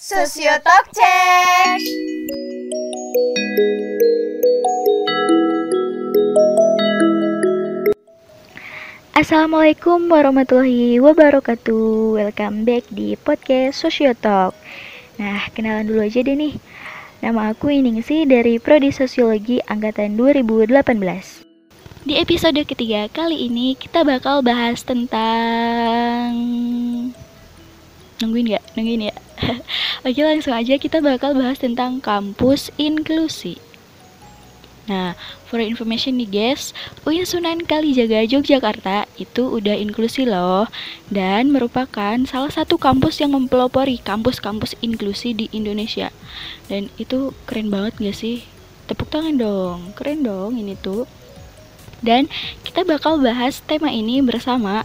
Sosiotalk Check. Assalamualaikum warahmatullahi wabarakatuh. Welcome back di podcast Sosiotalk Nah, kenalan dulu aja deh nih. Nama aku Iningsi dari Prodi Sosiologi Angkatan 2018 Di episode ketiga kali ini kita bakal bahas tentang... Nungguin gak? Nungguin ya? Oke langsung aja kita bakal bahas tentang kampus inklusi Nah, for information nih guys, UIN Sunan Kalijaga Yogyakarta itu udah inklusi loh dan merupakan salah satu kampus yang mempelopori kampus-kampus inklusi di Indonesia. Dan itu keren banget gak sih? Tepuk tangan dong, keren dong ini tuh. Dan kita bakal bahas tema ini bersama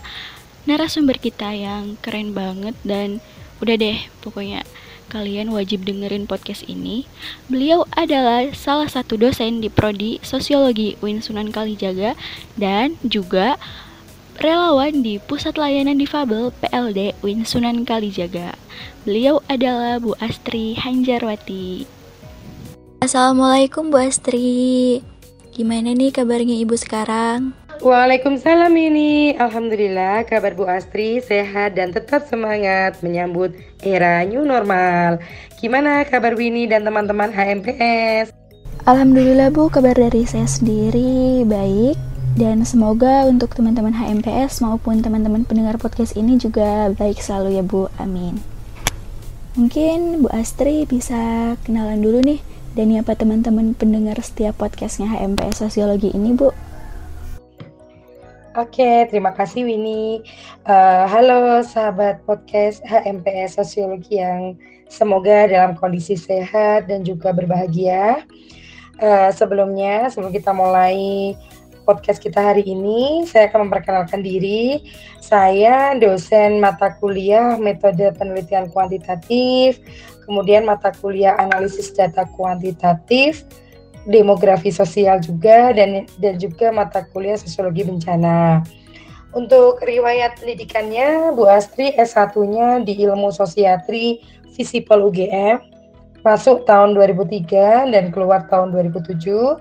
narasumber kita yang keren banget dan udah deh pokoknya kalian wajib dengerin podcast ini. Beliau adalah salah satu dosen di Prodi Sosiologi UIN Sunan Kalijaga dan juga relawan di Pusat Layanan Difabel PLD UIN Sunan Kalijaga. Beliau adalah Bu Astri Hanjarwati. Assalamualaikum Bu Astri. Gimana nih kabarnya Ibu sekarang? Waalaikumsalam ini Alhamdulillah kabar Bu Astri sehat dan tetap semangat menyambut era new normal. Gimana kabar Winnie dan teman-teman HMPS? Alhamdulillah Bu. Kabar dari saya sendiri baik. Dan semoga untuk teman-teman HMPS maupun teman-teman pendengar podcast ini juga baik selalu ya Bu, amin. Mungkin Bu Astri bisa kenalan dulu nih dan apa teman-teman pendengar setiap podcastnya HMPS Sosiologi ini Bu Oke, terima kasih Winnie. Uh, halo sahabat podcast HMPS Sosiologi yang semoga dalam kondisi sehat dan juga berbahagia. Uh, sebelumnya, sebelum kita mulai podcast kita hari ini, saya akan memperkenalkan diri. Saya dosen mata kuliah metode penelitian kuantitatif, kemudian mata kuliah analisis data kuantitatif, demografi sosial juga dan dan juga mata kuliah sosiologi bencana. Untuk riwayat pendidikannya, Bu Astri S1-nya di Ilmu Sosiatri Visipol UGM, masuk tahun 2003 dan keluar tahun 2007.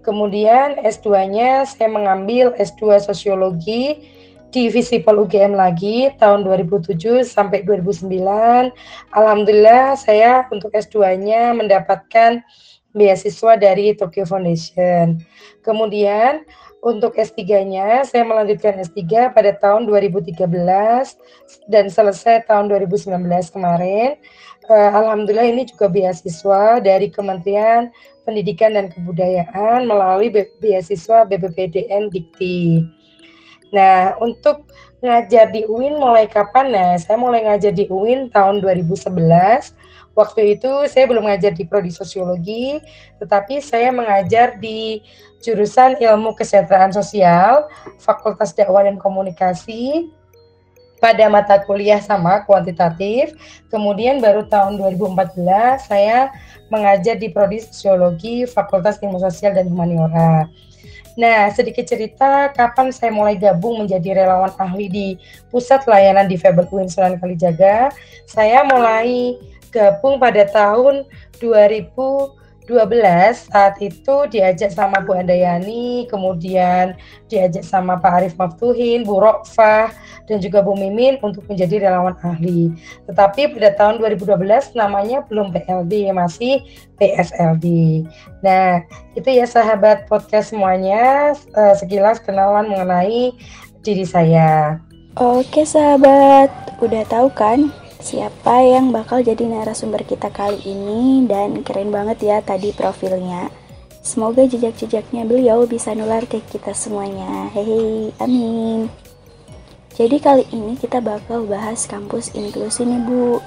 Kemudian S2-nya saya mengambil S2 Sosiologi di Visipol UGM lagi tahun 2007 sampai 2009. Alhamdulillah saya untuk S2-nya mendapatkan beasiswa dari Tokyo Foundation. Kemudian untuk S3-nya saya melanjutkan S3 pada tahun 2013 dan selesai tahun 2019 kemarin. Uh, Alhamdulillah ini juga beasiswa dari Kementerian Pendidikan dan Kebudayaan melalui be beasiswa BPPDN Dikti. Nah, untuk ngajar di UIN mulai kapan? Nah, saya mulai ngajar di UIN tahun 2011 Waktu itu saya belum mengajar di prodi sosiologi, tetapi saya mengajar di jurusan ilmu kesejahteraan sosial, Fakultas Dakwah dan Komunikasi pada mata kuliah sama kuantitatif. Kemudian baru tahun 2014 saya mengajar di prodi sosiologi, Fakultas Ilmu Sosial dan Humaniora. Nah, sedikit cerita kapan saya mulai gabung menjadi relawan ahli di Pusat Layanan Difabel UIN Sunan Kalijaga. Saya mulai gabung pada tahun 2012 saat itu diajak sama Bu Andayani, kemudian diajak sama Pak Arif Maftuhin, Bu Rokfah, dan juga Bu Mimin untuk menjadi relawan ahli. Tetapi pada tahun 2012 namanya belum PLD, masih PSLD. Nah, itu ya sahabat podcast semuanya, eh, sekilas kenalan mengenai diri saya. Oke sahabat, udah tahu kan siapa yang bakal jadi narasumber kita kali ini dan keren banget ya tadi profilnya. Semoga jejak-jejaknya beliau bisa nular ke kita semuanya. Hehe, amin. Jadi kali ini kita bakal bahas kampus inklusi nih Bu.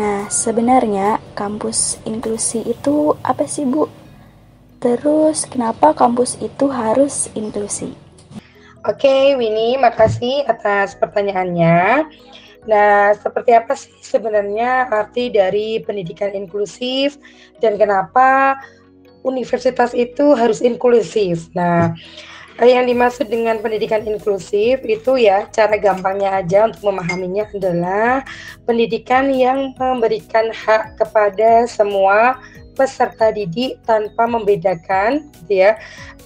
Nah, sebenarnya kampus inklusi itu apa sih Bu? Terus kenapa kampus itu harus inklusi? Oke, Winnie, makasih atas pertanyaannya. Nah, seperti apa sih sebenarnya arti dari pendidikan inklusif dan kenapa universitas itu harus inklusif? Nah, yang dimaksud dengan pendidikan inklusif itu ya cara gampangnya aja untuk memahaminya adalah pendidikan yang memberikan hak kepada semua peserta didik tanpa membedakan gitu ya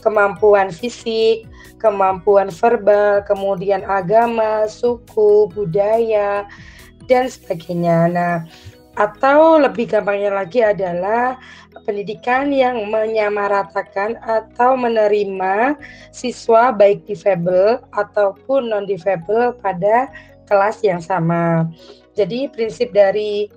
kemampuan fisik, kemampuan verbal, kemudian agama, suku, budaya dan sebagainya. Nah, atau lebih gampangnya lagi adalah pendidikan yang menyamaratakan atau menerima siswa baik difabel ataupun non difabel pada kelas yang sama. Jadi prinsip dari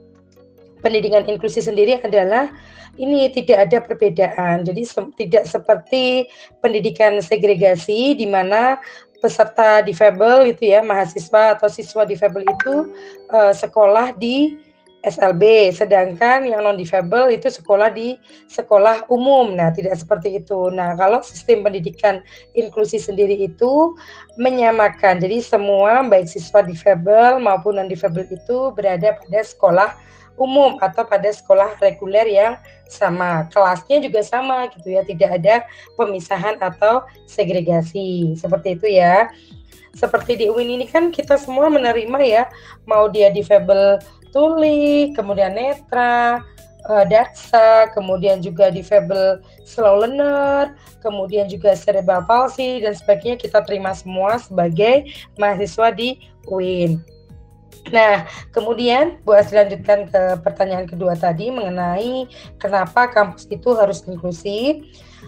pendidikan inklusi sendiri adalah ini tidak ada perbedaan. Jadi se tidak seperti pendidikan segregasi di mana peserta difabel itu ya mahasiswa atau siswa difabel itu uh, sekolah di SLB, sedangkan yang non difabel itu sekolah di sekolah umum. Nah, tidak seperti itu. Nah, kalau sistem pendidikan inklusi sendiri itu menyamakan. Jadi semua baik siswa difabel maupun non difabel itu berada pada sekolah umum atau pada sekolah reguler yang sama. Kelasnya juga sama gitu ya, tidak ada pemisahan atau segregasi. Seperti itu ya. Seperti di UIN ini kan kita semua menerima ya, mau dia difabel tuli, kemudian netra, uh, daksa, kemudian juga difabel slow learner, kemudian juga cerebral palsy dan sebagainya kita terima semua sebagai mahasiswa di UIN. Nah, kemudian Bu Asri lanjutkan ke pertanyaan kedua tadi mengenai kenapa kampus itu harus inklusi.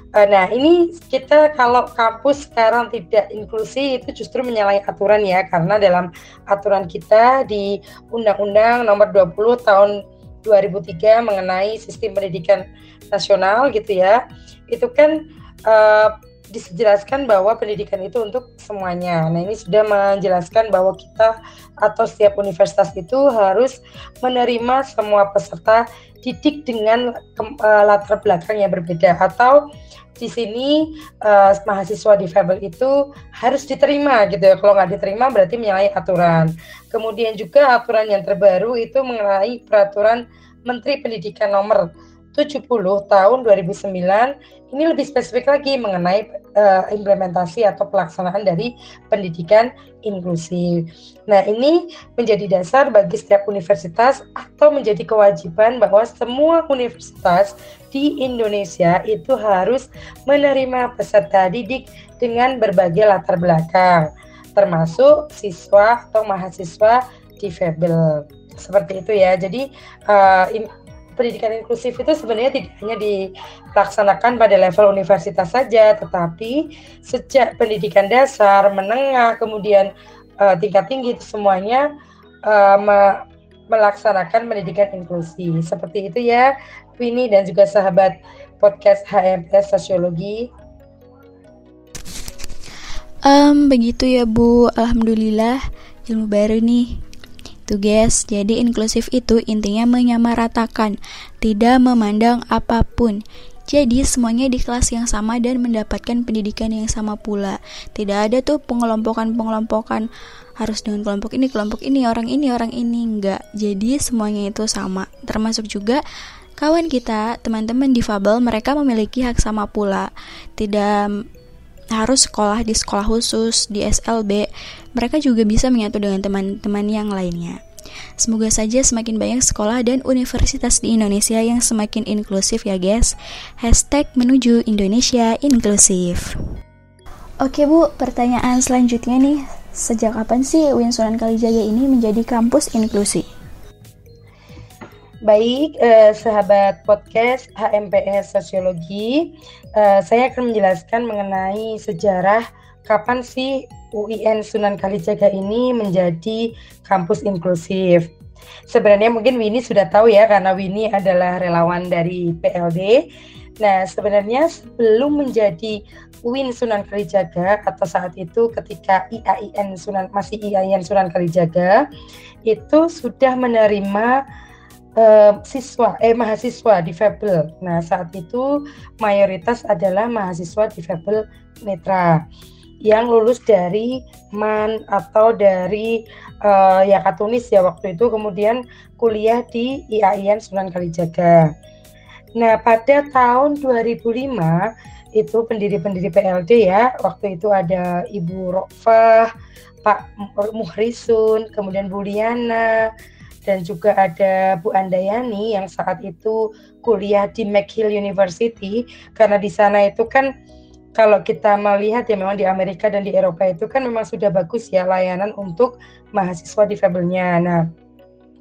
Uh, nah, ini kita kalau kampus sekarang tidak inklusi itu justru menyalahi aturan ya karena dalam aturan kita di Undang-Undang Nomor 20 Tahun 2003 mengenai sistem pendidikan nasional gitu ya. Itu kan uh, dijelaskan bahwa pendidikan itu untuk semuanya. Nah, ini sudah menjelaskan bahwa kita atau setiap universitas itu harus menerima semua peserta didik dengan uh, latar belakang yang berbeda atau di sini uh, mahasiswa difabel itu harus diterima gitu ya. Kalau nggak diterima berarti menyalahi aturan. Kemudian juga aturan yang terbaru itu mengenai peraturan Menteri Pendidikan nomor 70 tahun 2009 ini lebih spesifik lagi mengenai uh, implementasi atau pelaksanaan dari pendidikan inklusif. Nah, ini menjadi dasar bagi setiap universitas atau menjadi kewajiban bahwa semua universitas di Indonesia itu harus menerima peserta didik dengan berbagai latar belakang, termasuk siswa atau mahasiswa difabel. Seperti itu ya. Jadi uh, pendidikan inklusif itu sebenarnya tidak hanya dilaksanakan pada level universitas saja, tetapi sejak pendidikan dasar, menengah, kemudian uh, tingkat tinggi itu semuanya uh, me melaksanakan pendidikan inklusi. Seperti itu ya, Winnie dan juga sahabat podcast HMPS Sosiologi. Um, begitu ya Bu, Alhamdulillah ilmu baru nih Tuh guys, jadi inklusif itu intinya menyamaratakan, tidak memandang apa pun. Jadi semuanya di kelas yang sama dan mendapatkan pendidikan yang sama pula. Tidak ada tuh pengelompokan-pengelompokan harus dengan kelompok ini, kelompok ini, orang ini, orang ini enggak. Jadi semuanya itu sama. Termasuk juga kawan kita, teman-teman difabel, mereka memiliki hak sama pula. Tidak harus sekolah di sekolah khusus, di SLB, mereka juga bisa menyatu dengan teman-teman yang lainnya. Semoga saja semakin banyak sekolah dan universitas di Indonesia yang semakin inklusif ya guys. Hashtag menuju Indonesia inklusif. Oke Bu, pertanyaan selanjutnya nih. Sejak kapan sih UIN Sunan Kalijaga ini menjadi kampus inklusi? Baik, eh, sahabat podcast HMPS Sosiologi, eh, saya akan menjelaskan mengenai sejarah kapan sih UIN Sunan Kalijaga ini menjadi kampus inklusif. Sebenarnya mungkin Winnie sudah tahu ya karena Winnie adalah relawan dari PLD. Nah, sebenarnya sebelum menjadi UIN Sunan Kalijaga atau saat itu ketika IAIN Sunan masih IAIN Sunan Kalijaga itu sudah menerima uh, siswa eh mahasiswa difabel. Nah, saat itu mayoritas adalah mahasiswa difabel netra yang lulus dari MAN atau dari uh, ya Katunis ya waktu itu kemudian kuliah di IAIN Sunan Kalijaga. Nah, pada tahun 2005 itu pendiri-pendiri PLD ya. Waktu itu ada Ibu Rofah, Pak Muhrisun, kemudian Bu Liana, dan juga ada Bu Andayani yang saat itu kuliah di McGill University karena di sana itu kan kalau kita melihat ya memang di Amerika dan di Eropa itu kan memang sudah bagus ya layanan untuk mahasiswa difabelnya. Nah,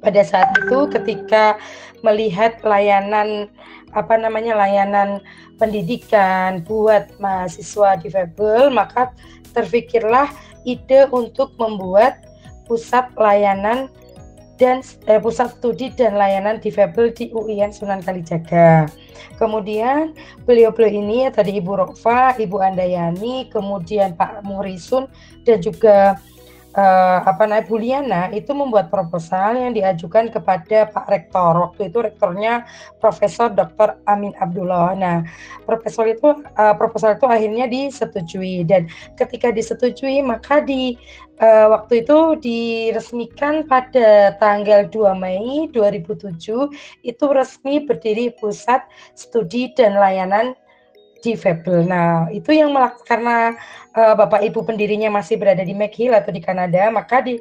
pada saat itu ketika melihat layanan apa namanya layanan pendidikan buat mahasiswa difabel, maka terfikirlah ide untuk membuat pusat layanan dan eh, pusat studi dan layanan difabel di UIN Sunan Kalijaga. Kemudian beliau-beliau ini ya tadi Ibu Rofa, Ibu Andayani, kemudian Pak Murisun dan juga uh, apa namanya Buliana itu membuat proposal yang diajukan kepada Pak Rektor. Waktu itu rektornya Profesor Dr. Amin Abdullah. Nah, proposal itu uh, proposal itu akhirnya disetujui dan ketika disetujui maka di uh, waktu itu diresmikan pada tanggal 2 Mei 2007 itu resmi berdiri Pusat Studi dan Layanan difabel. Nah, itu yang karena uh, Bapak Ibu pendirinya masih berada di McGill atau di Kanada, maka di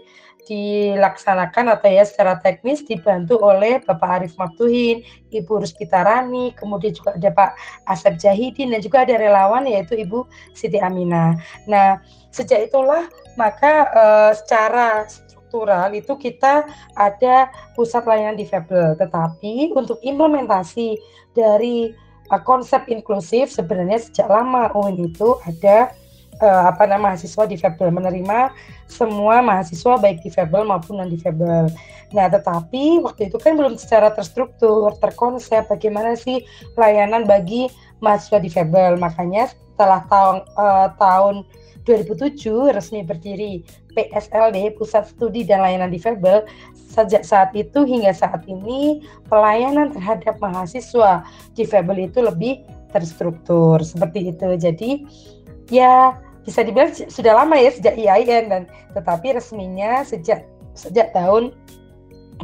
dilaksanakan atau ya secara teknis dibantu oleh Bapak Arif Maftuhin, Ibu Ruspitarani, kemudian juga ada Pak Asep Jahidin dan juga ada relawan yaitu Ibu Siti Aminah. Nah, sejak itulah maka uh, secara struktural itu kita ada pusat layanan difabel, tetapi untuk implementasi dari uh, konsep inklusif sebenarnya sejak lama UIN itu ada uh, apa nama mahasiswa difabel menerima semua mahasiswa baik difabel maupun non difabel. Nah, tetapi waktu itu kan belum secara terstruktur, terkonsep bagaimana sih layanan bagi mahasiswa difabel. Makanya setelah tahun uh, tahun 2007 resmi berdiri PSLD Pusat Studi dan Layanan Difabel sejak saat itu hingga saat ini pelayanan terhadap mahasiswa difabel itu lebih terstruktur seperti itu. Jadi ya bisa dibilang sudah lama ya sejak IAIN dan tetapi resminya sejak sejak tahun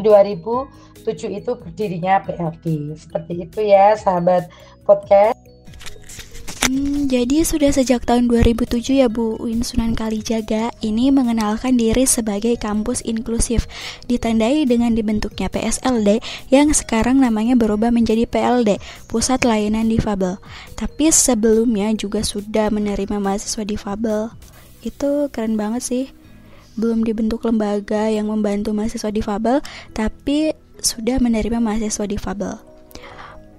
2007 itu berdirinya PLD. Seperti itu ya sahabat podcast. Jadi sudah sejak tahun 2007 ya Bu UIN Sunan Kalijaga ini mengenalkan diri sebagai kampus inklusif ditandai dengan dibentuknya PSLD yang sekarang namanya berubah menjadi PLD Pusat Layanan Difabel. Tapi sebelumnya juga sudah menerima mahasiswa difabel. Itu keren banget sih. Belum dibentuk lembaga yang membantu mahasiswa difabel, tapi sudah menerima mahasiswa difabel.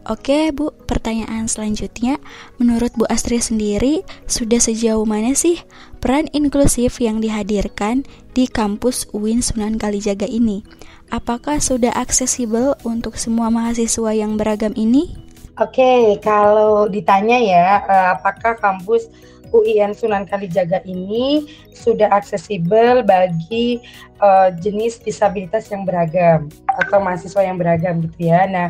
Oke Bu, pertanyaan selanjutnya, menurut Bu Astri sendiri, sudah sejauh mana sih peran inklusif yang dihadirkan di kampus UIN Sunan Kalijaga ini? Apakah sudah aksesibel untuk semua mahasiswa yang beragam ini? Oke, kalau ditanya ya, eh, apakah kampus UIN Sunan Kalijaga ini sudah aksesibel bagi uh, jenis disabilitas yang beragam atau mahasiswa yang beragam gitu ya. Nah,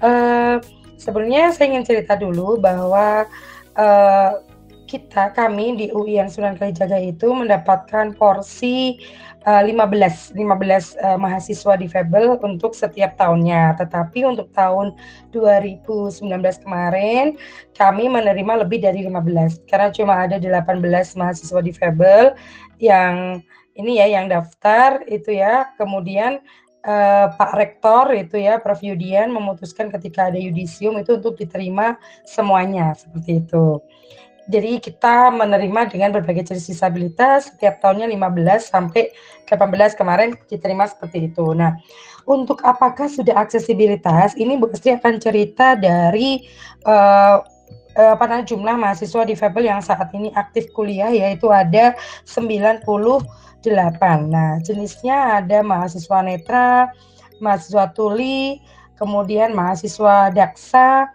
uh, sebenarnya saya ingin cerita dulu bahwa uh, kita kami di UIN Sunan Kalijaga itu mendapatkan porsi 15 15 uh, mahasiswa difabel untuk setiap tahunnya. Tetapi untuk tahun 2019 kemarin kami menerima lebih dari 15 karena cuma ada 18 mahasiswa difabel yang ini ya yang daftar itu ya. Kemudian uh, Pak Rektor itu ya Prof Yudian memutuskan ketika ada yudisium itu untuk diterima semuanya seperti itu. Jadi kita menerima dengan berbagai jenis disabilitas setiap tahunnya 15 sampai 18 kemarin diterima seperti itu. Nah, untuk apakah sudah aksesibilitas? Ini Bu Astri akan cerita dari uh, apa namanya jumlah mahasiswa difabel yang saat ini aktif kuliah yaitu ada 90 8. Nah, jenisnya ada mahasiswa netra, mahasiswa tuli, kemudian mahasiswa daksa,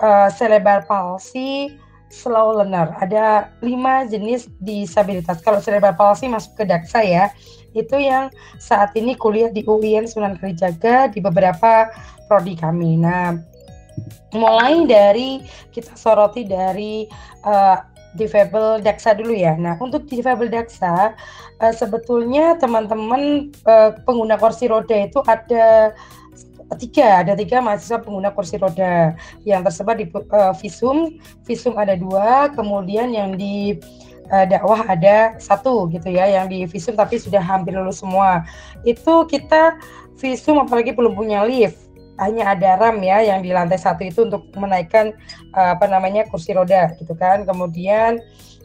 uh, cerebral palsy, slow learner. Ada lima jenis disabilitas. Kalau cerebral palsy masuk ke daksa ya, itu yang saat ini kuliah di UIN Sunan Kalijaga di beberapa prodi kami. Nah, mulai dari kita soroti dari uh, difabel daksa dulu ya. Nah, untuk difabel daksa uh, sebetulnya teman-teman uh, pengguna kursi roda itu ada tiga, ada tiga mahasiswa pengguna kursi roda yang tersebar di uh, visum. Visum ada dua, kemudian yang di uh, dakwah ada satu gitu ya, yang di visum tapi sudah hampir lulus semua. Itu kita visum apalagi belum punya lift hanya ada ram ya yang di lantai satu itu untuk menaikkan uh, apa namanya kursi roda gitu kan kemudian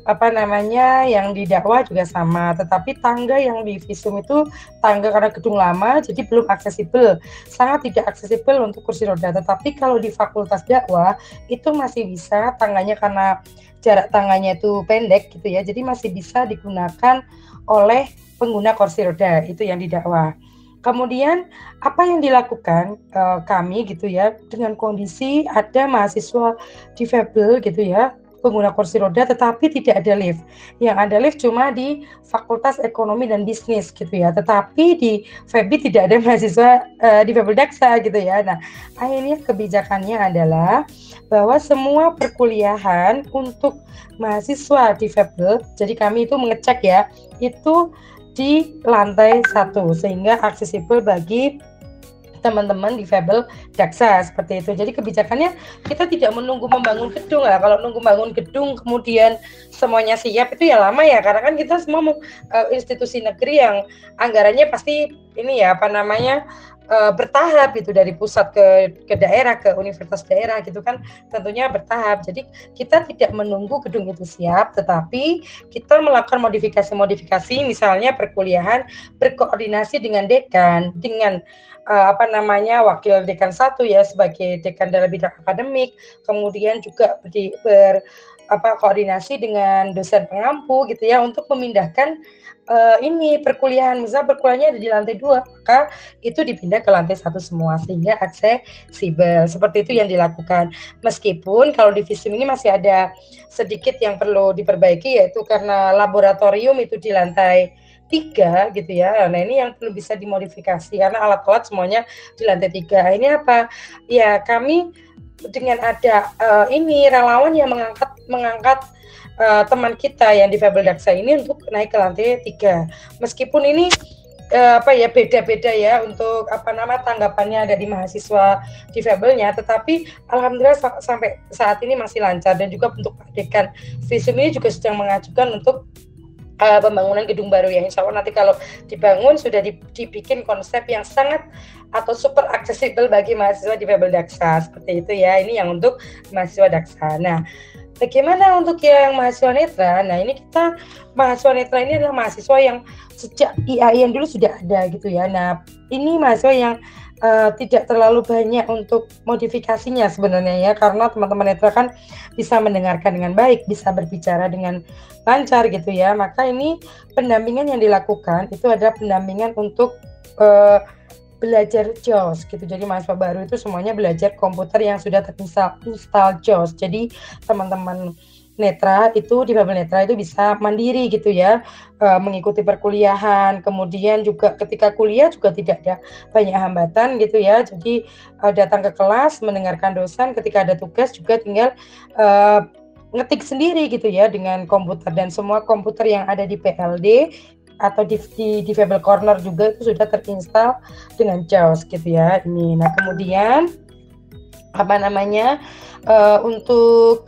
apa namanya yang di dakwah juga sama, tetapi tangga yang di visum itu tangga karena gedung lama jadi belum aksesibel, sangat tidak aksesibel untuk kursi roda. Tetapi kalau di fakultas dakwah itu masih bisa tangganya karena jarak tangannya itu pendek gitu ya, jadi masih bisa digunakan oleh pengguna kursi roda itu yang di dakwah. Kemudian apa yang dilakukan uh, kami gitu ya dengan kondisi ada mahasiswa difabel gitu ya pengguna kursi roda tetapi tidak ada lift. Yang ada lift cuma di Fakultas Ekonomi dan Bisnis gitu ya. Tetapi di FEBI tidak ada mahasiswa uh, di Daksa gitu ya. Nah, akhirnya kebijakannya adalah bahwa semua perkuliahan untuk mahasiswa di Febel, jadi kami itu mengecek ya, itu di lantai satu sehingga aksesibel bagi teman-teman di Fable Daksa seperti itu. Jadi kebijakannya kita tidak menunggu membangun gedung lah. Kalau nunggu bangun gedung kemudian semuanya siap itu ya lama ya karena kan kita semua uh, institusi negeri yang anggarannya pasti ini ya apa namanya uh, bertahap itu dari pusat ke ke daerah ke universitas daerah gitu kan tentunya bertahap. Jadi kita tidak menunggu gedung itu siap tetapi kita melakukan modifikasi-modifikasi misalnya perkuliahan berkoordinasi dengan dekan dengan uh, apa namanya wakil dekan satu ya sebagai dekan dalam bidang akademik, kemudian juga di, ber apa koordinasi dengan dosen pengampu gitu ya untuk memindahkan uh, ini perkuliahan misal perkuliahannya ada di lantai dua maka itu dipindah ke lantai satu semua sehingga aksesibel seperti itu yang dilakukan meskipun kalau di visum ini masih ada sedikit yang perlu diperbaiki yaitu karena laboratorium itu di lantai tiga gitu ya. Nah ini yang perlu bisa dimodifikasi karena alat-alat semuanya di lantai tiga. Ini apa? Ya kami dengan ada uh, ini relawan yang mengangkat mengangkat uh, teman kita yang di Fabel Daksa ini untuk naik ke lantai tiga. Meskipun ini uh, apa ya beda-beda ya untuk apa nama tanggapannya dari mahasiswa di Fabelnya, tetapi alhamdulillah sa sampai saat ini masih lancar dan juga untuk Pak Dekan Visum ini juga sedang mengajukan untuk uh, pembangunan gedung baru ya insya Allah nanti kalau dibangun sudah dibikin konsep yang sangat atau super aksesibel bagi mahasiswa di Febel Daksa. Seperti itu ya ini yang untuk mahasiswa Daksa. Nah bagaimana untuk yang mahasiswa netra? Nah ini kita mahasiswa netra ini adalah mahasiswa yang sejak IAIN dulu sudah ada gitu ya. Nah ini mahasiswa yang uh, tidak terlalu banyak untuk modifikasinya sebenarnya ya karena teman-teman netra kan bisa mendengarkan dengan baik, bisa berbicara dengan lancar gitu ya. Maka ini pendampingan yang dilakukan itu adalah pendampingan untuk uh, belajar JAWS gitu. Jadi mahasiswa baru itu semuanya belajar komputer yang sudah terinstall install JAWS. Jadi teman-teman netra itu di Babel Netra itu bisa mandiri gitu ya uh, mengikuti perkuliahan kemudian juga ketika kuliah juga tidak ada banyak hambatan gitu ya jadi uh, datang ke kelas mendengarkan dosen ketika ada tugas juga tinggal uh, ngetik sendiri gitu ya dengan komputer dan semua komputer yang ada di PLD atau di, di, Corner juga itu sudah terinstal dengan JAWS gitu ya ini nah kemudian apa namanya uh, untuk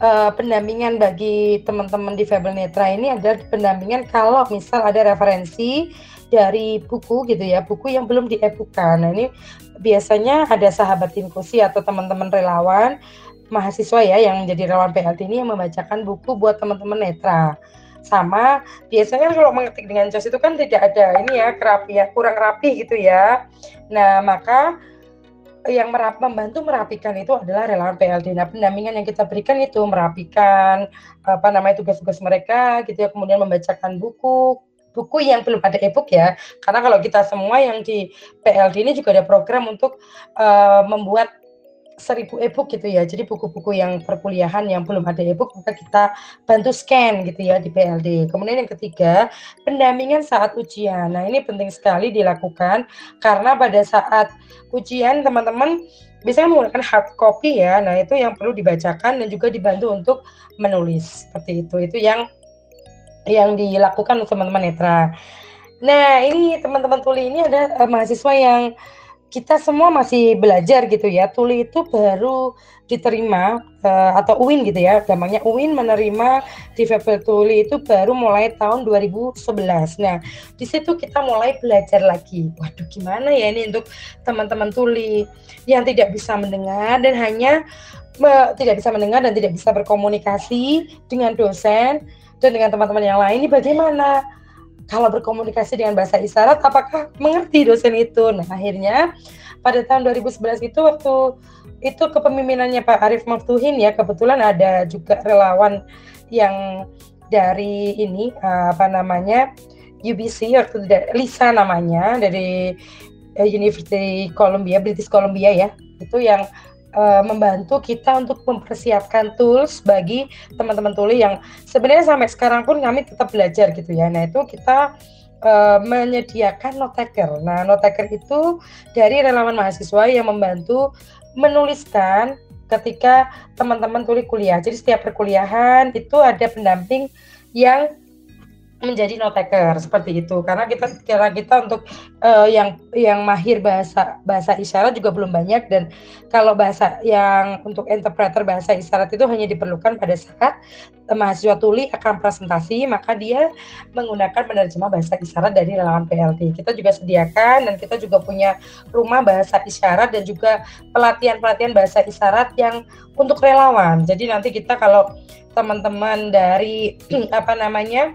uh, pendampingan bagi teman-teman di Fable Netra ini adalah pendampingan kalau misal ada referensi dari buku gitu ya, buku yang belum diebukan. Nah ini biasanya ada sahabat inklusi atau teman-teman relawan mahasiswa ya yang menjadi relawan PLT ini yang membacakan buku buat teman-teman netra. Sama biasanya kalau mengetik dengan jos itu kan tidak ada ini ya kerapi ya kurang rapi gitu ya. Nah maka yang merap, membantu merapikan itu adalah relawan PLD. Nah, pendampingan yang kita berikan itu merapikan apa namanya tugas-tugas mereka gitu ya, kemudian membacakan buku buku yang belum ada e-book ya. Karena kalau kita semua yang di PLD ini juga ada program untuk uh, membuat seribu e-book gitu ya. Jadi buku-buku yang perkuliahan yang belum ada e-book maka kita bantu scan gitu ya di PLD. Kemudian yang ketiga, pendampingan saat ujian. Nah, ini penting sekali dilakukan karena pada saat ujian teman-teman bisa menggunakan hard copy ya. Nah, itu yang perlu dibacakan dan juga dibantu untuk menulis seperti itu. Itu yang yang dilakukan teman-teman netra. Nah, ini teman-teman tuli ini ada uh, mahasiswa yang kita semua masih belajar gitu ya. Tuli itu baru diterima uh, atau UIN gitu ya, gampangnya UIN menerima difabel tuli itu baru mulai tahun 2011. Nah, di situ kita mulai belajar lagi. Waduh, gimana ya ini untuk teman-teman tuli yang tidak bisa mendengar dan hanya me, tidak bisa mendengar dan tidak bisa berkomunikasi dengan dosen dan dengan teman-teman yang lain ini bagaimana? Kalau berkomunikasi dengan bahasa isyarat apakah mengerti dosen itu? Nah akhirnya pada tahun 2011 itu waktu itu kepemimpinannya Pak Arif Maftuhin ya kebetulan ada juga relawan yang dari ini eh, apa namanya UBC waktu Lisa namanya dari eh, University Columbia British Columbia ya. Itu yang uh, membantu kita untuk mempersiapkan tools bagi teman-teman tuli yang sebenarnya sampai sekarang pun kami tetap belajar gitu ya. Nah itu kita uh, menyediakan note taker. Nah note taker itu dari relawan mahasiswa yang membantu menuliskan ketika teman-teman tuli kuliah. Jadi setiap perkuliahan itu ada pendamping yang menjadi notaker seperti itu. Karena kita kira kita untuk uh, yang yang mahir bahasa bahasa isyarat juga belum banyak. Dan kalau bahasa yang untuk interpreter bahasa isyarat itu hanya diperlukan pada saat mahasiswa tuli akan presentasi maka dia menggunakan penerjemah bahasa isyarat dari relawan PLT kita juga sediakan dan kita juga punya rumah bahasa isyarat dan juga pelatihan-pelatihan bahasa isyarat yang untuk relawan. Jadi nanti kita kalau teman-teman dari apa namanya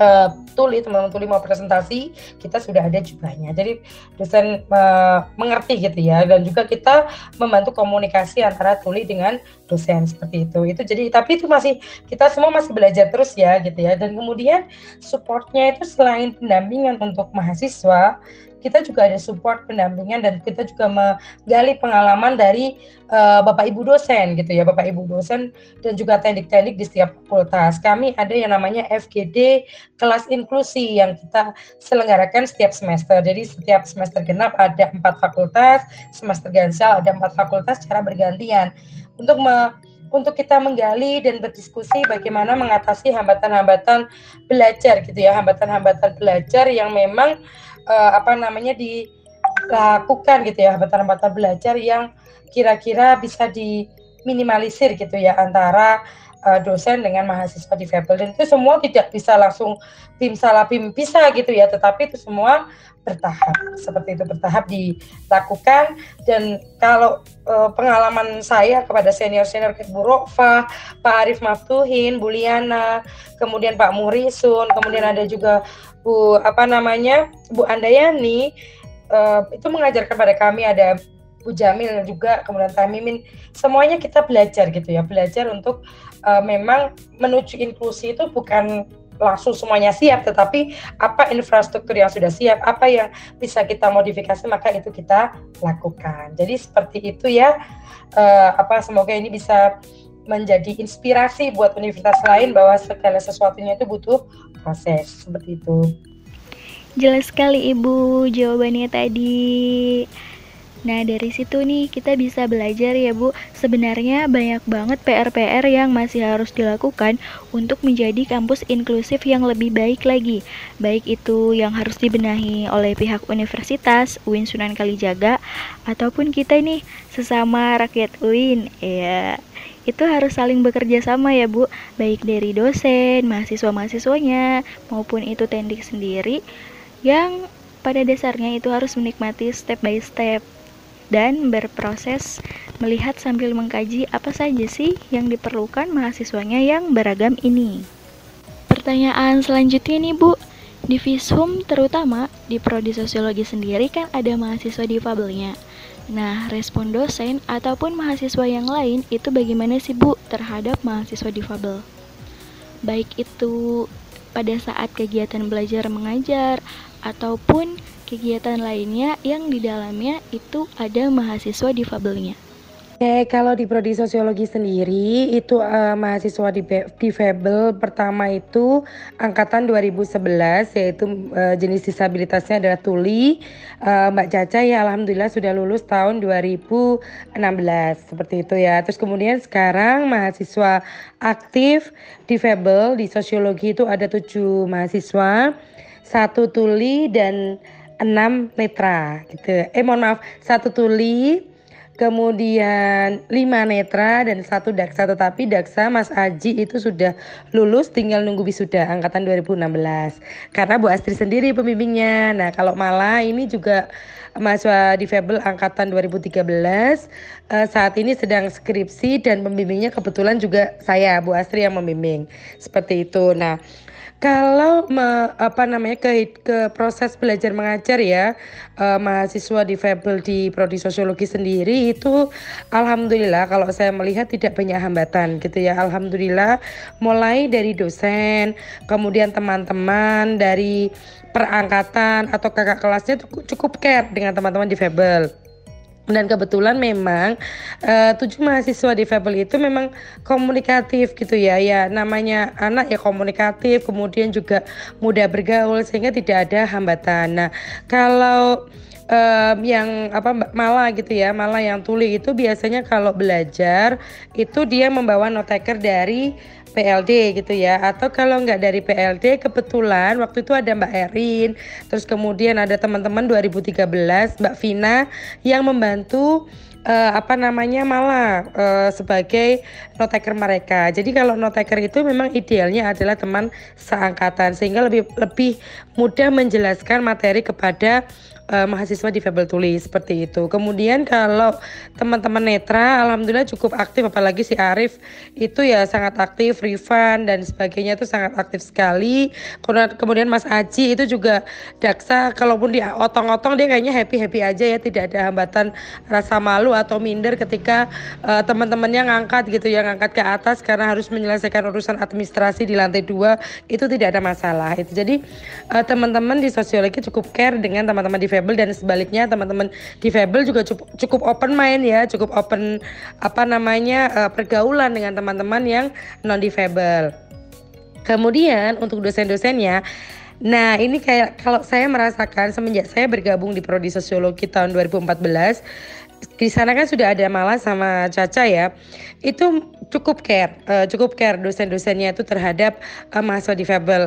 uh, tuli teman-teman tuli mau presentasi kita sudah ada jumlahnya jadi dosen uh, mengerti gitu ya. Dan juga kita membantu komunikasi antara tuli dengan dosen seperti itu. Itu jadi tapi itu masih kita semua masih belajar terus ya gitu ya. Dan kemudian supportnya itu selain pendampingan untuk mahasiswa kita juga ada support pendampingan dan kita juga menggali pengalaman dari uh, Bapak Ibu dosen gitu ya, Bapak Ibu dosen dan juga teknik-teknik di setiap fakultas. Kami ada yang namanya FGD kelas inklusi yang kita selenggarakan setiap semester. Jadi setiap semester genap ada empat fakultas, semester gansal ada empat fakultas secara bergantian untuk me untuk kita menggali dan berdiskusi bagaimana mengatasi hambatan-hambatan belajar gitu ya, hambatan-hambatan belajar yang memang uh, apa namanya dilakukan gitu ya hambatan-hambatan belajar yang kira-kira bisa diminimalisir gitu ya antara uh, dosen dengan mahasiswa di Fabel dan itu semua tidak bisa langsung tim salah tim bisa gitu ya tetapi itu semua bertahap. Seperti itu bertahap dilakukan. Dan kalau uh, pengalaman saya kepada senior-senior kayak Bu Rofa, Pak Arif Maftuhin, Bu Liana, kemudian Pak Murisun, kemudian ada juga Bu apa namanya Bu Andayani uh, itu mengajarkan pada kami ada Bu Jamil juga kemudian Tamimin semuanya kita belajar gitu ya belajar untuk uh, memang menuju inklusi itu bukan langsung semuanya siap, tetapi apa infrastruktur yang sudah siap, apa yang bisa kita modifikasi, maka itu kita lakukan. Jadi seperti itu ya, uh, apa semoga ini bisa menjadi inspirasi buat universitas lain bahwa segala sesuatunya itu butuh proses seperti itu. Jelas sekali Ibu jawabannya tadi. Nah, dari situ nih kita bisa belajar ya, Bu. Sebenarnya banyak banget PR-PR yang masih harus dilakukan untuk menjadi kampus inklusif yang lebih baik lagi. Baik itu yang harus dibenahi oleh pihak universitas, UIN Sunan Kalijaga, ataupun kita nih sesama rakyat UIN. Ya, itu harus saling bekerja sama ya Bu, baik dari dosen, mahasiswa-mahasiswanya, maupun itu tendik sendiri yang pada dasarnya itu harus menikmati step by step dan berproses melihat sambil mengkaji apa saja sih yang diperlukan mahasiswanya yang beragam ini. Pertanyaan selanjutnya nih Bu, di Visum terutama di Prodi Sosiologi sendiri kan ada mahasiswa difabelnya. Nah, respon dosen ataupun mahasiswa yang lain itu bagaimana sih Bu terhadap mahasiswa difabel? Baik itu pada saat kegiatan belajar mengajar ataupun kegiatan lainnya yang di dalamnya itu ada mahasiswa difabelnya. Oke, kalau di prodi sosiologi sendiri itu uh, mahasiswa di difabel pertama itu angkatan 2011 yaitu uh, jenis disabilitasnya adalah tuli. Uh, Mbak Caca ya alhamdulillah sudah lulus tahun 2016 seperti itu ya. Terus kemudian sekarang mahasiswa aktif difabel di sosiologi itu ada tujuh mahasiswa, satu tuli dan enam netra gitu. Eh mohon maaf, satu tuli, kemudian lima netra dan satu daksa. Tetapi daksa Mas Aji itu sudah lulus tinggal nunggu wisuda angkatan 2016 karena Bu Astri sendiri pembimbingnya. Nah kalau Mala ini juga mahasiswa difabel angkatan 2013 uh, saat ini sedang skripsi dan pembimbingnya kebetulan juga saya Bu Astri yang membimbing. Seperti itu. Nah kalau me, apa namanya ke ke proses belajar mengajar ya uh, mahasiswa difabel di prodi sosiologi sendiri itu alhamdulillah kalau saya melihat tidak banyak hambatan gitu ya. Alhamdulillah mulai dari dosen, kemudian teman-teman dari perangkatan atau kakak kelasnya cukup care dengan teman-teman difabel dan kebetulan memang uh, tujuh mahasiswa di Fable itu memang komunikatif gitu ya. Ya namanya anak ya komunikatif kemudian juga mudah bergaul sehingga tidak ada hambatan. Nah kalau um, yang apa malah gitu ya malah yang tuli itu biasanya kalau belajar itu dia membawa note taker dari PLD gitu ya atau kalau nggak dari PLD kebetulan waktu itu ada Mbak Erin terus kemudian ada teman-teman 2013 Mbak Vina yang membantu uh, apa namanya malah uh, sebagai notaker mereka. Jadi kalau notaker itu memang idealnya adalah teman seangkatan sehingga lebih lebih mudah menjelaskan materi kepada uh, mahasiswa di Fable Tuli seperti itu. Kemudian kalau teman-teman netra, alhamdulillah cukup aktif, apalagi si Arif itu ya sangat aktif, Rifan dan sebagainya itu sangat aktif sekali. Kemudian Mas Aji itu juga daksa, kalaupun dia otong-otong dia kayaknya happy happy aja ya, tidak ada hambatan rasa malu atau minder ketika uh, teman-temannya ngangkat gitu ya, ngangkat ke atas karena harus menyelesaikan urusan administrasi di lantai dua itu tidak ada masalah. Itu jadi uh, teman-teman di sosiologi cukup care dengan teman-teman di difabel dan sebaliknya teman-teman difabel juga cukup, open mind ya, cukup open apa namanya uh, pergaulan dengan teman-teman yang non difabel. Kemudian untuk dosen-dosennya Nah, ini kayak kalau saya merasakan semenjak saya bergabung di prodi sosiologi tahun 2014 di sana kan sudah ada Mala sama Caca ya. Itu cukup care uh, cukup care dosen-dosennya itu terhadap uh, mahasiswa difabel.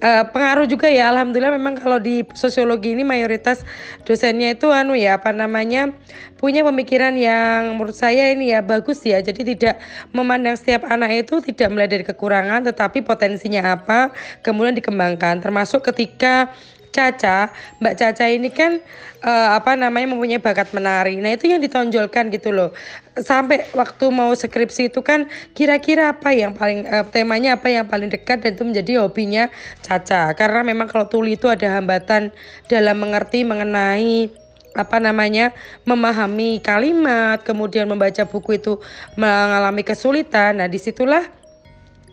Uh, pengaruh juga ya alhamdulillah memang kalau di sosiologi ini mayoritas dosennya itu anu ya apa namanya punya pemikiran yang menurut saya ini ya bagus ya. Jadi tidak memandang setiap anak itu tidak melihat dari kekurangan tetapi potensinya apa kemudian dikembangkan. Termasuk ketika Caca, Mbak Caca ini kan uh, apa namanya mempunyai bakat menari. Nah, itu yang ditonjolkan gitu loh. Sampai waktu mau skripsi itu kan kira-kira apa yang paling uh, temanya apa yang paling dekat dan itu menjadi hobinya Caca. Karena memang kalau tuli itu ada hambatan dalam mengerti mengenai apa namanya memahami kalimat, kemudian membaca buku itu mengalami kesulitan. Nah, di situlah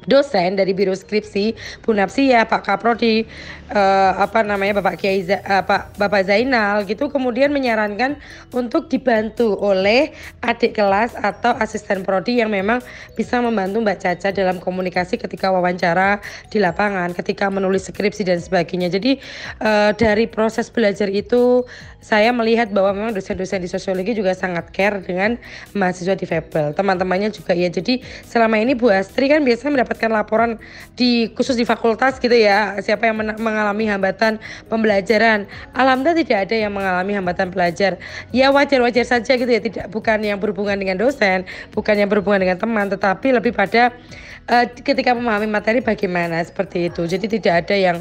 dosen dari biro skripsi Bu Napsia, Pak Kaprodi, uh, apa namanya Bapak Kiai uh, Pak Bapak Zainal gitu kemudian menyarankan untuk dibantu oleh adik kelas atau asisten prodi yang memang bisa membantu Mbak Caca dalam komunikasi ketika wawancara di lapangan, ketika menulis skripsi dan sebagainya. Jadi uh, dari proses belajar itu saya melihat bahwa memang dosen-dosen di sosiologi juga sangat care dengan mahasiswa di Febel. Teman-temannya juga ya. Jadi selama ini Bu Astri kan biasanya mendapatkan laporan di khusus di fakultas gitu ya, siapa yang mengalami hambatan pembelajaran. Alhamdulillah tidak ada yang mengalami hambatan belajar. Ya wajar-wajar saja gitu ya, tidak bukan yang berhubungan dengan dosen, bukan yang berhubungan dengan teman, tetapi lebih pada uh, ketika memahami materi bagaimana seperti itu. Jadi tidak ada yang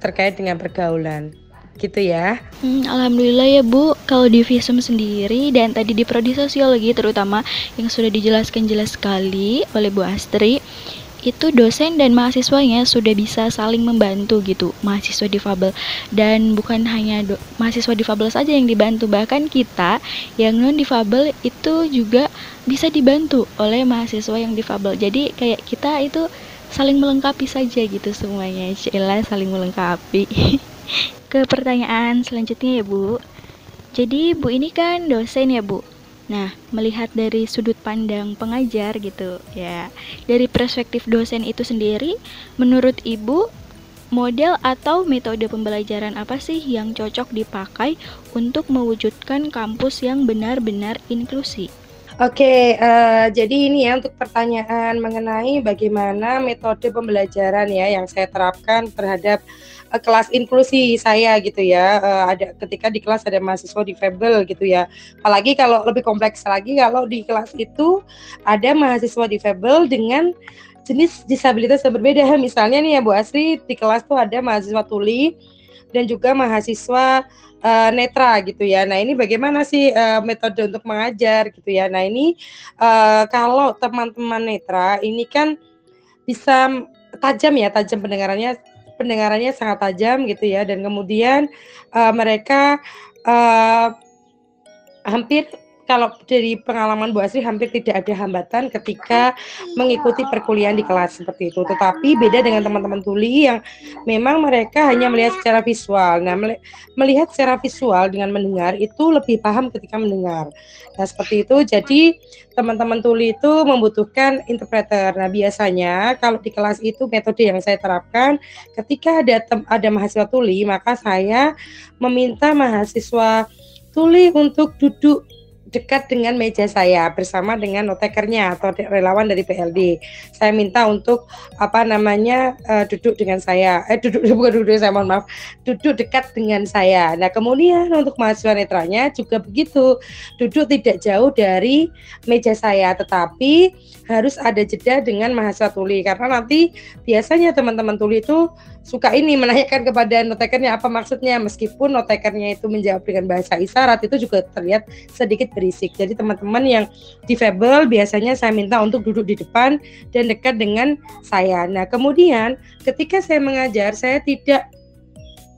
terkait dengan pergaulan gitu ya. Hmm, Alhamdulillah ya Bu, kalau di Visum sendiri dan tadi di Prodi Sosiologi terutama yang sudah dijelaskan jelas sekali oleh Bu Astri, itu dosen dan mahasiswanya sudah bisa saling membantu gitu mahasiswa difabel dan bukan hanya mahasiswa difabel saja yang dibantu bahkan kita yang non difabel itu juga bisa dibantu oleh mahasiswa yang difabel jadi kayak kita itu saling melengkapi saja gitu semuanya Cila saling melengkapi ke pertanyaan selanjutnya ya Bu. Jadi Bu ini kan dosen ya Bu. Nah, melihat dari sudut pandang pengajar gitu ya. Dari perspektif dosen itu sendiri, menurut Ibu model atau metode pembelajaran apa sih yang cocok dipakai untuk mewujudkan kampus yang benar-benar inklusi? Oke, uh, jadi ini ya untuk pertanyaan mengenai bagaimana metode pembelajaran ya yang saya terapkan terhadap uh, kelas inklusi saya gitu ya. Uh, ada ketika di kelas ada mahasiswa difabel gitu ya. Apalagi kalau lebih kompleks lagi kalau di kelas itu ada mahasiswa difabel dengan jenis disabilitas yang berbeda. Misalnya nih ya Bu Asri di kelas tuh ada mahasiswa tuli dan juga mahasiswa uh, netra gitu ya. Nah ini bagaimana sih uh, metode untuk mengajar gitu ya. Nah ini uh, kalau teman-teman netra ini kan bisa tajam ya, tajam pendengarannya pendengarannya sangat tajam gitu ya dan kemudian uh, mereka uh, hampir kalau dari pengalaman Bu Asri hampir tidak ada hambatan ketika mengikuti perkuliahan di kelas seperti itu. Tetapi beda dengan teman-teman tuli yang memang mereka hanya melihat secara visual. Nah, melihat secara visual dengan mendengar itu lebih paham ketika mendengar. Nah, seperti itu. Jadi teman-teman tuli itu membutuhkan interpreter. Nah, biasanya kalau di kelas itu metode yang saya terapkan ketika ada ada mahasiswa tuli, maka saya meminta mahasiswa tuli untuk duduk dekat dengan meja saya bersama dengan notekernya atau relawan dari PLD. Saya minta untuk apa namanya uh, duduk dengan saya. Eh duduk bukan duduk saya mohon maaf. Duduk dekat dengan saya. Nah, kemudian untuk mahasiswa netranya juga begitu. Duduk tidak jauh dari meja saya tetapi harus ada jeda dengan mahasiswa tuli karena nanti biasanya teman-teman tuli itu suka ini menanyakan kepada notekernya apa maksudnya meskipun notekernya itu menjawab dengan bahasa isyarat itu juga terlihat sedikit berisik. Jadi teman-teman yang difabel biasanya saya minta untuk duduk di depan dan dekat dengan saya. Nah, kemudian ketika saya mengajar saya tidak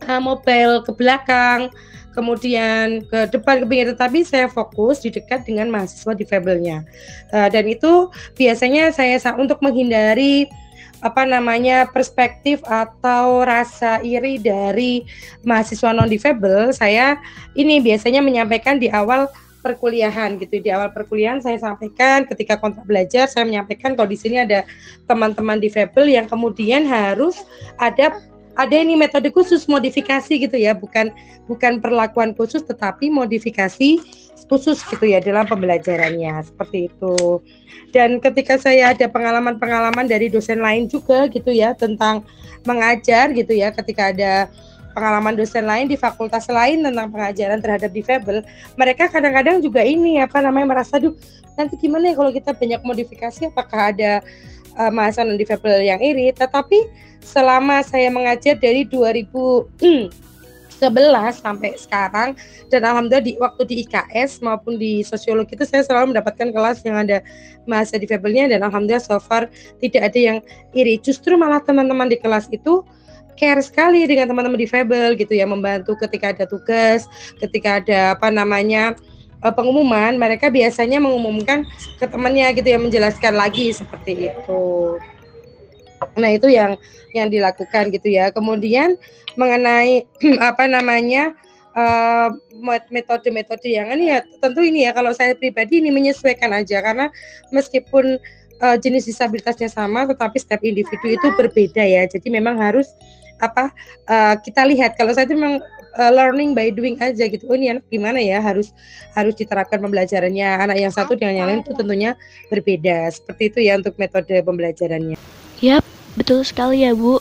uh, mobile ke belakang kemudian ke depan ke pinggir tetapi saya fokus di dekat dengan mahasiswa difabelnya uh, dan itu biasanya saya untuk menghindari apa namanya perspektif atau rasa iri dari mahasiswa non difabel saya ini biasanya menyampaikan di awal perkuliahan gitu. Di awal perkuliahan saya sampaikan ketika kontrak belajar saya menyampaikan kalau di sini ada teman-teman difabel yang kemudian harus ada ada ini metode khusus modifikasi gitu ya bukan bukan perlakuan khusus tetapi modifikasi khusus gitu ya dalam pembelajarannya seperti itu. Dan ketika saya ada pengalaman-pengalaman dari dosen lain juga gitu ya tentang mengajar gitu ya ketika ada pengalaman dosen lain di fakultas lain tentang pengajaran terhadap difabel mereka kadang-kadang juga ini apa namanya merasa duh nanti gimana ya kalau kita banyak modifikasi apakah ada uh, mahasiswa non difabel yang iri. Tetapi selama saya mengajar dari 2011 sampai sekarang dan alhamdulillah di waktu di IKS maupun di sosiologi itu saya selalu mendapatkan kelas yang ada mahasiswa difabelnya dan alhamdulillah so far tidak ada yang iri. Justru malah teman-teman di kelas itu care sekali dengan teman-teman difabel gitu ya membantu ketika ada tugas ketika ada apa namanya uh, pengumuman mereka biasanya mengumumkan ke temannya gitu ya menjelaskan lagi seperti itu Nah, itu yang yang dilakukan gitu ya. Kemudian mengenai apa namanya uh, metode-metode yang ini ya tentu ini ya kalau saya pribadi ini menyesuaikan aja karena meskipun uh, jenis disabilitasnya sama tetapi setiap individu itu berbeda ya. Jadi memang harus apa uh, kita lihat kalau saya itu memang uh, learning by doing aja gitu. Oh ini anak gimana ya harus harus diterapkan pembelajarannya. Anak yang satu dengan yang lain itu tentunya berbeda. Seperti itu ya untuk metode pembelajarannya. Yap, betul sekali ya Bu.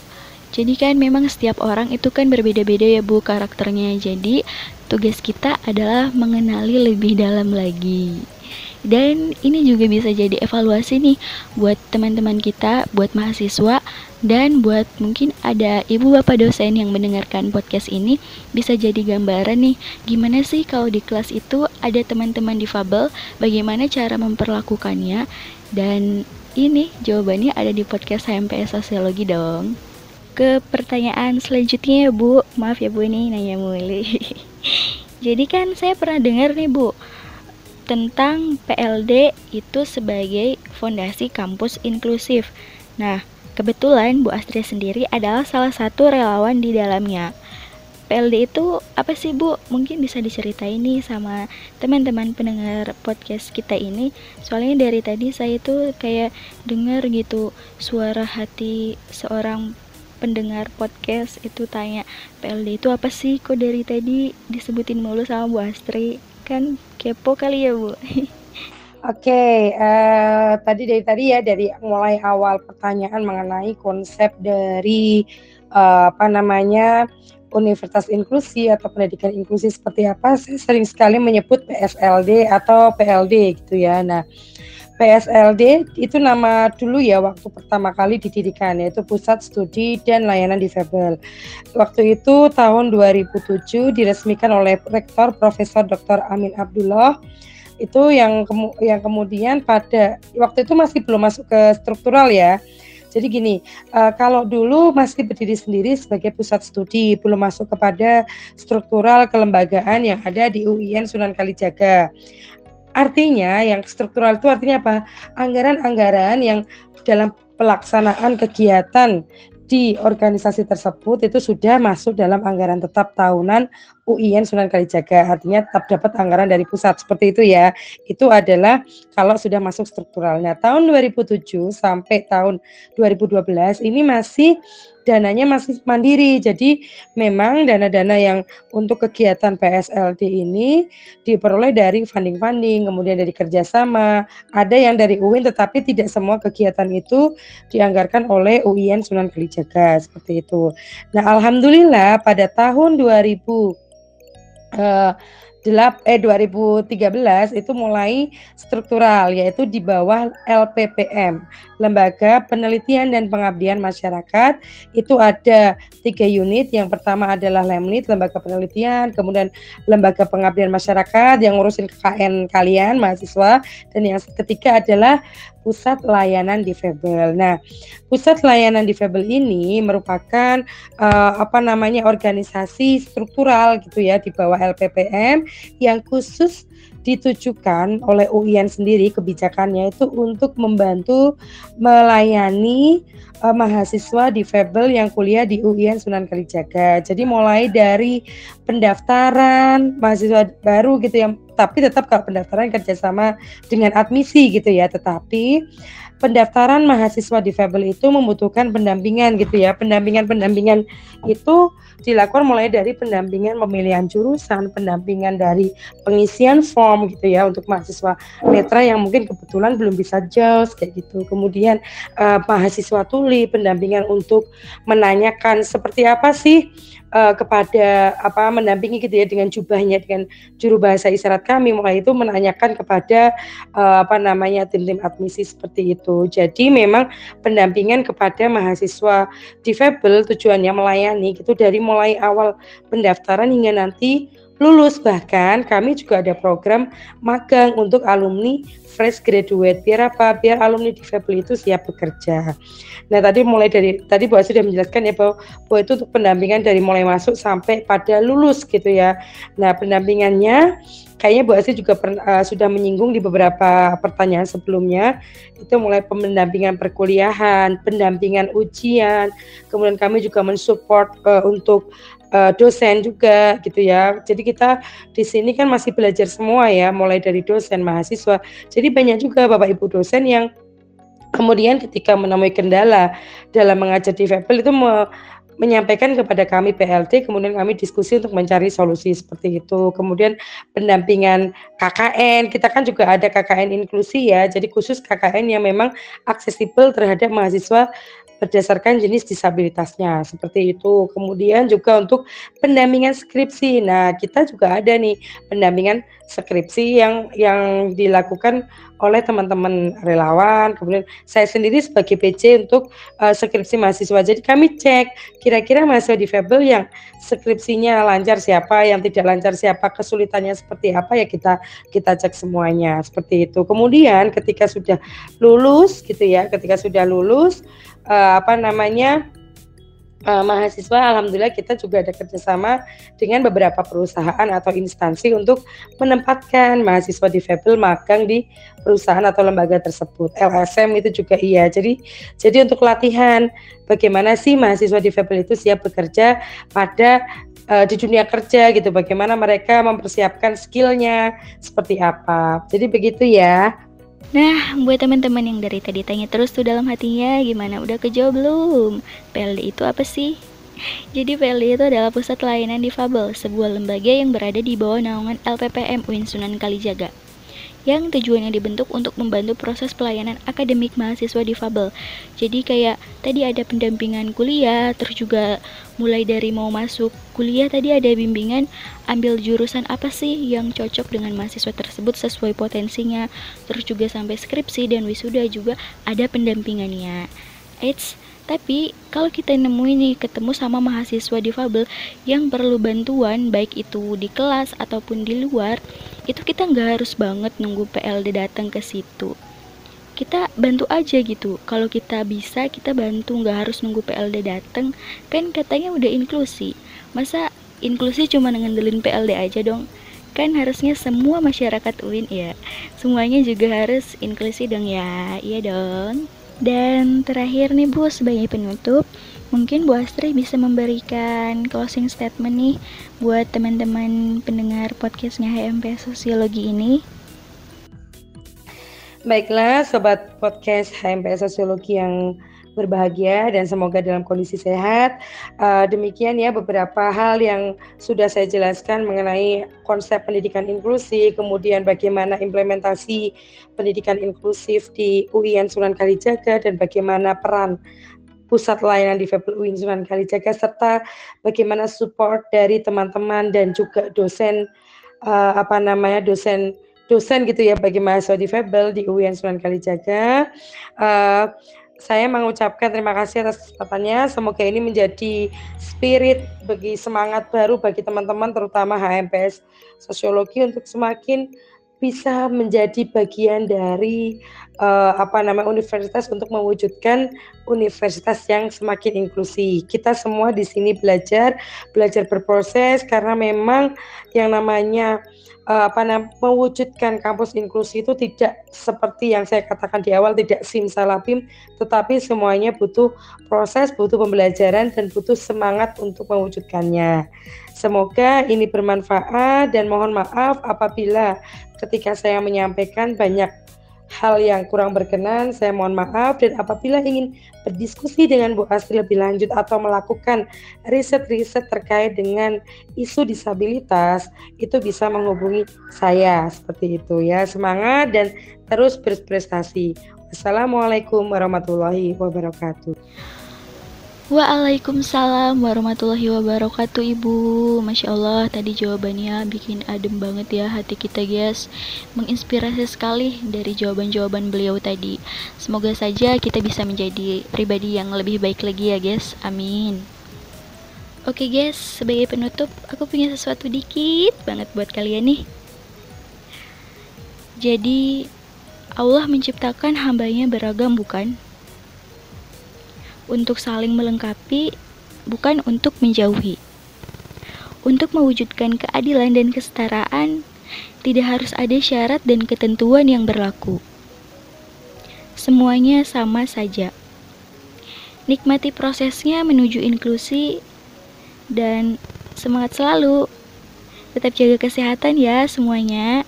Jadi kan memang setiap orang itu kan berbeda-beda ya Bu karakternya. Jadi tugas kita adalah mengenali lebih dalam lagi. Dan ini juga bisa jadi evaluasi nih buat teman-teman kita, buat mahasiswa, dan buat mungkin ada ibu bapak dosen yang mendengarkan podcast ini bisa jadi gambaran nih gimana sih kalau di kelas itu ada teman-teman difabel, bagaimana cara memperlakukannya, dan ini jawabannya ada di podcast HMPS Sosiologi dong. Ke pertanyaan selanjutnya ya Bu, maaf ya Bu ini nanya mulu. Jadi kan saya pernah dengar nih Bu tentang PLD itu sebagai fondasi kampus inklusif. Nah, kebetulan Bu Astri sendiri adalah salah satu relawan di dalamnya. PLD itu apa sih Bu? Mungkin bisa diceritain nih sama teman-teman pendengar podcast kita ini. Soalnya dari tadi saya tuh kayak dengar gitu suara hati seorang pendengar podcast itu tanya PLD itu apa sih? Kok dari tadi disebutin mulu sama Bu Astri? Kan kepo kali ya Bu? Oke, okay, uh, tadi dari tadi ya dari mulai awal pertanyaan mengenai konsep dari uh, apa namanya universitas inklusi atau pendidikan inklusi seperti apa, saya sering sekali menyebut PSLD atau PLD gitu ya. Nah, PSLD itu nama dulu ya waktu pertama kali didirikan yaitu Pusat Studi dan Layanan Difabel. Waktu itu tahun 2007 diresmikan oleh Rektor Profesor Dr. Amin Abdullah itu yang kemu yang kemudian pada waktu itu masih belum masuk ke struktural ya. Jadi gini, uh, kalau dulu masih berdiri sendiri sebagai pusat studi, belum masuk kepada struktural kelembagaan yang ada di UIN Sunan Kalijaga. Artinya yang struktural itu artinya apa? Anggaran-anggaran yang dalam pelaksanaan kegiatan di organisasi tersebut itu sudah masuk dalam anggaran tetap tahunan UIN Sunan Kalijaga. Artinya tetap dapat anggaran dari pusat seperti itu ya. Itu adalah kalau sudah masuk strukturalnya. Tahun 2007 sampai tahun 2012 ini masih dananya masih mandiri. Jadi memang dana-dana yang untuk kegiatan PSLD ini diperoleh dari funding-funding, kemudian dari kerjasama. Ada yang dari UIN, tetapi tidak semua kegiatan itu dianggarkan oleh UIN Sunan Kalijaga seperti itu. Nah, alhamdulillah pada tahun 2000 uh, delap eh 2013 itu mulai struktural yaitu di bawah LPPM Lembaga Penelitian dan Pengabdian Masyarakat itu ada tiga unit. Yang pertama adalah Lemlit Lembaga Penelitian kemudian Lembaga Pengabdian Masyarakat yang ngurusin KKN kalian mahasiswa. Dan yang ketiga adalah Pusat Layanan Difabel. Nah, Pusat Layanan Difabel ini merupakan uh, apa namanya organisasi struktural gitu ya di bawah LPPM yang khusus ditujukan oleh UIN sendiri kebijakannya itu untuk membantu melayani uh, mahasiswa difabel yang kuliah di UIN Sunan Kalijaga. Jadi mulai dari pendaftaran mahasiswa baru gitu yang tapi tetap kalau pendaftaran kerjasama dengan admisi gitu ya tetapi pendaftaran mahasiswa difabel itu membutuhkan pendampingan gitu ya. Pendampingan-pendampingan itu dilakukan mulai dari pendampingan pemilihan jurusan pendampingan dari pengisian form gitu ya untuk mahasiswa netra yang mungkin kebetulan belum bisa JAWS kayak gitu. Kemudian uh, mahasiswa tuli pendampingan untuk menanyakan seperti apa sih uh, kepada apa mendampingi gitu ya dengan jubahnya dengan juru bahasa isyarat kami mulai itu menanyakan kepada uh, apa namanya tim-tim admisi seperti itu. Jadi memang pendampingan kepada mahasiswa difabel tujuannya melayani itu dari mulai awal pendaftaran hingga nanti lulus. Bahkan kami juga ada program magang untuk alumni fresh graduate. Biar apa? Biar alumni difabel itu siap bekerja. Nah tadi mulai dari tadi Bu sudah menjelaskan ya bahwa, bahwa itu untuk pendampingan dari mulai masuk sampai pada lulus gitu ya. Nah pendampingannya kayaknya Bu Asri juga per, uh, sudah menyinggung di beberapa pertanyaan sebelumnya. Itu mulai pendampingan perkuliahan, pendampingan ujian, kemudian kami juga mensupport uh, untuk uh, dosen juga gitu ya. Jadi kita di sini kan masih belajar semua ya, mulai dari dosen, mahasiswa. Jadi banyak juga Bapak Ibu dosen yang kemudian ketika menemui kendala dalam mengajar di Fabel itu me menyampaikan kepada kami PLT, kemudian kami diskusi untuk mencari solusi seperti itu. Kemudian pendampingan KKN, kita kan juga ada KKN inklusi ya, jadi khusus KKN yang memang aksesibel terhadap mahasiswa berdasarkan jenis disabilitasnya seperti itu. Kemudian juga untuk pendampingan skripsi. Nah, kita juga ada nih pendampingan skripsi yang yang dilakukan oleh teman-teman relawan. Kemudian saya sendiri sebagai PC untuk uh, skripsi mahasiswa. Jadi kami cek kira-kira mahasiswa difabel yang skripsinya lancar siapa, yang tidak lancar siapa, kesulitannya seperti apa ya kita kita cek semuanya seperti itu. Kemudian ketika sudah lulus gitu ya, ketika sudah lulus uh, apa namanya uh, mahasiswa alhamdulillah kita juga ada kerjasama dengan beberapa perusahaan atau instansi untuk menempatkan mahasiswa difabel magang di perusahaan atau lembaga tersebut. LSM itu juga iya. Jadi jadi untuk latihan bagaimana sih mahasiswa difabel itu siap bekerja pada uh, di dunia kerja gitu? Bagaimana mereka mempersiapkan skillnya seperti apa? Jadi begitu ya Nah, buat teman-teman yang dari tadi tanya terus tuh dalam hatinya, gimana udah kejawab belum? PLD itu apa sih? Jadi PLD itu adalah Pusat Layanan Difabel, sebuah lembaga yang berada di bawah naungan LPPM UIN Sunan Kalijaga. Yang tujuannya dibentuk untuk membantu proses pelayanan akademik mahasiswa difabel. Jadi kayak tadi ada pendampingan kuliah, terus juga mulai dari mau masuk kuliah tadi ada bimbingan ambil jurusan apa sih yang cocok dengan mahasiswa tersebut sesuai potensinya, terus juga sampai skripsi dan wisuda juga ada pendampingannya. Eits, tapi kalau kita nemuin nih ketemu sama mahasiswa difabel yang perlu bantuan baik itu di kelas ataupun di luar, itu kita nggak harus banget nunggu PLD datang ke situ. Kita bantu aja gitu. Kalau kita bisa, kita bantu nggak harus nunggu PLD datang. Kan katanya udah inklusi. Masa inklusi cuma ngandelin PLD aja dong? Kan harusnya semua masyarakat UIN ya. Semuanya juga harus inklusi dong ya. Iya dong. Dan terakhir nih Bu, sebagai penutup, mungkin Bu Astri bisa memberikan closing statement nih buat teman-teman pendengar podcastnya HMP Sosiologi ini. Baiklah, sobat podcast HMP Sosiologi yang berbahagia dan semoga dalam kondisi sehat. Uh, demikian ya beberapa hal yang sudah saya jelaskan mengenai konsep pendidikan inklusi, kemudian bagaimana implementasi pendidikan inklusif di UIN Sunan Kalijaga dan bagaimana peran pusat layanan difabel UIN Sunan Kalijaga serta bagaimana support dari teman-teman dan juga dosen uh, apa namanya dosen dosen gitu ya bagi mahasiswa difabel di UIN Sunan Kalijaga. Uh, saya mengucapkan terima kasih atas kesempatannya. Semoga ini menjadi spirit bagi semangat baru bagi teman-teman terutama HMPS Sosiologi untuk semakin bisa menjadi bagian dari uh, apa nama universitas untuk mewujudkan universitas yang semakin inklusi. Kita semua di sini belajar, belajar berproses karena memang yang namanya uh, apa namanya mewujudkan kampus inklusi itu tidak seperti yang saya katakan di awal tidak simsalabim tetapi semuanya butuh proses, butuh pembelajaran dan butuh semangat untuk mewujudkannya. Semoga ini bermanfaat dan mohon maaf apabila ketika saya menyampaikan banyak hal yang kurang berkenan, saya mohon maaf dan apabila ingin berdiskusi dengan Bu Astri lebih lanjut atau melakukan riset-riset terkait dengan isu disabilitas, itu bisa menghubungi saya seperti itu ya. Semangat dan terus berprestasi. Wassalamualaikum warahmatullahi wabarakatuh. Waalaikumsalam warahmatullahi wabarakatuh Ibu. Masya Allah tadi jawabannya bikin adem banget ya hati kita guys. Menginspirasi sekali dari jawaban-jawaban beliau tadi. Semoga saja kita bisa menjadi pribadi yang lebih baik lagi ya guys. Amin. Oke guys sebagai penutup aku punya sesuatu dikit banget buat kalian nih. Jadi Allah menciptakan hambanya beragam bukan? Untuk saling melengkapi, bukan untuk menjauhi. Untuk mewujudkan keadilan dan kesetaraan, tidak harus ada syarat dan ketentuan yang berlaku. Semuanya sama saja. Nikmati prosesnya menuju inklusi dan semangat selalu. Tetap jaga kesehatan ya semuanya.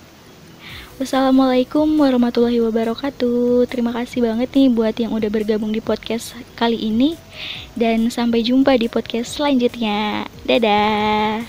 Wassalamualaikum warahmatullahi wabarakatuh. Terima kasih banget nih buat yang udah bergabung di podcast kali ini. Dan sampai jumpa di podcast selanjutnya. Dadah.